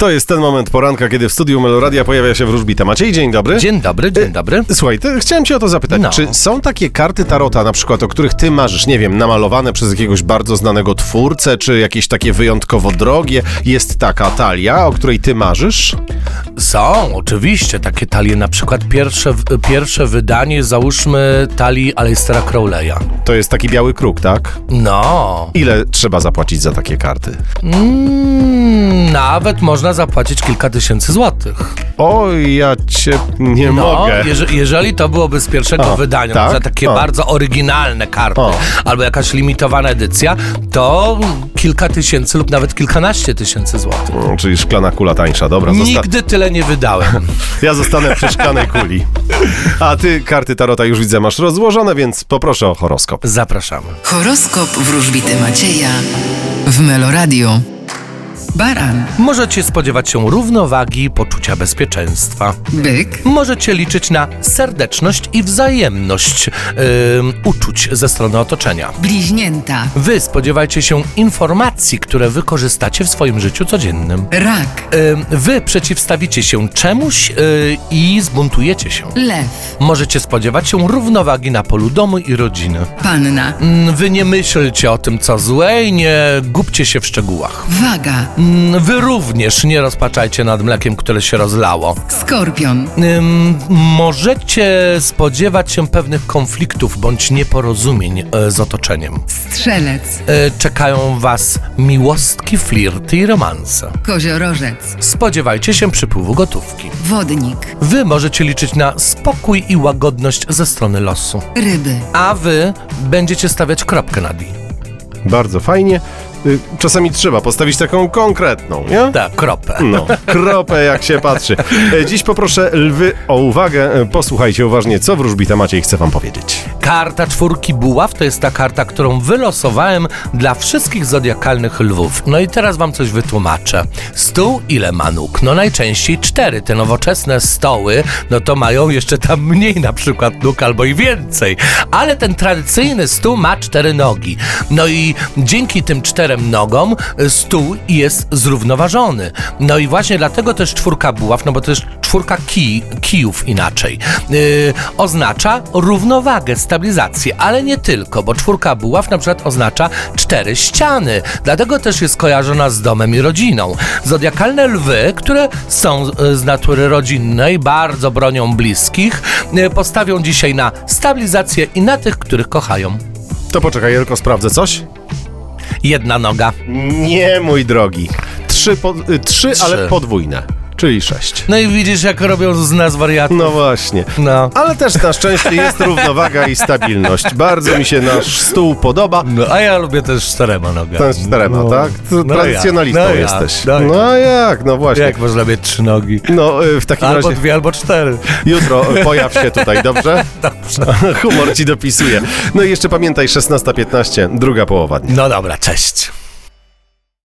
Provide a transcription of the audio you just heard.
To jest ten moment poranka, kiedy w studiu Meloradia pojawia się wróżbita. Maciej, dzień dobry. Dzień dobry, dzień dobry. Słuchaj, chciałem cię o to zapytać. No. Czy są takie karty tarota, na przykład, o których ty marzysz, nie wiem, namalowane przez jakiegoś bardzo znanego twórcę, czy jakieś takie wyjątkowo drogie? Jest taka talia, o której ty marzysz? Są, oczywiście, takie talie, na przykład pierwsze, pierwsze wydanie, załóżmy, talii Aleistera Crowley'a. To jest taki biały kruk, tak? No, Ile trzeba zapłacić za takie karty? mm, nawet można zapłacić kilka tysięcy złotych. O, ja cię nie No, mogę. jeże, jeżeli to byłoby z pierwszego A, wydania, tak? tak? takie A. bardzo oryginalne karty, O. albo jakaś limitowana edycja, to kilka tysięcy lub nawet kilkanaście tysięcy złotych. Mm, Czyli szklana kula tańsza, dobra. Zosta- Nigdy tyle nie wydałem. ja zostanę przy szklanej kuli. A ty karty tarota już widzę masz rozłożone, więc poproszę o horoskop. Zapraszamy. Horoskop wróżbity Macieja w Meloradio. Baran, Możecie spodziewać się równowagi i poczucia bezpieczeństwa. byk, Możecie liczyć na serdeczność i wzajemność ym, uczuć ze strony otoczenia. bliźnięta, Wy spodziewajcie się informacji, które wykorzystacie w swoim życiu codziennym. rak, Ym, wy przeciwstawicie się czemuś yy, i zbuntujecie się. lew, Możecie spodziewać się równowagi na polu domu i rodziny. panna, Wy nie myślcie o tym, co złe i nie gubcie się w szczegółach. waga, Wy również nie rozpaczajcie nad mlekiem, które się rozlało. skorpion, Ym, możecie spodziewać się pewnych konfliktów bądź nieporozumień e, z otoczeniem. strzelec, E, czekają was miłostki, flirty i romanse. koziorożec, Spodziewajcie się przypływu gotówki. wodnik, Wy możecie liczyć na spokój i łagodność ze strony losu. ryby, A wy będziecie stawiać kropkę nad i. Bardzo fajnie. Y, Czasami trzeba postawić taką konkretną, nie? Tak, kropę. No, kropę jak się patrzy. E, Dziś poproszę lwy o uwagę. E, Posłuchajcie uważnie, co wróżbita Maciej chce wam powiedzieć. Karta czwórki buław to jest ta karta, którą wylosowałem dla wszystkich zodiakalnych lwów. No i teraz wam coś wytłumaczę. Stół ile ma nóg? No najczęściej cztery. Te nowoczesne stoły, no to mają jeszcze tam mniej na przykład nóg albo i więcej. Ale ten tradycyjny stół ma cztery nogi. No i dzięki tym czterem nogom y, stół jest zrównoważony. No i właśnie dlatego też czwórka buław, no bo to jest czwórka kij, kijów inaczej. Yy, oznacza równowagę, stabilizację, ale nie tylko, bo czwórka buław na przykład oznacza cztery ściany. Dlatego też jest kojarzona z domem i rodziną. Zodiakalne lwy, które są y, z natury rodzinnej, bardzo bronią bliskich, y, postawią dzisiaj na stabilizację i na tych, których kochają. To poczekaj, tylko sprawdzę coś. Jedna noga. Nie, mój drogi. Trzy, po, y, trzy, Trzy. ale podwójne, czyli sześć. No i widzisz, jak robią z nas wariatów. No właśnie. No. Ale też na szczęście jest równowaga i stabilność. Bardzo mi się nasz stół podoba. No, a ja lubię też czterema nogami. Ten z czterema, No. tak? No Tradycjonalistą? No jesteś. jak? No No jak? No właśnie. Jak można mieć trzy nogi? No y, w takim Albo razie dwie, albo cztery. jutro pojaw się tutaj, dobrze? Dobrze. Humor ci dopisuje. No i jeszcze pamiętaj, 16.15, druga połowa dnia. No dobra, cześć.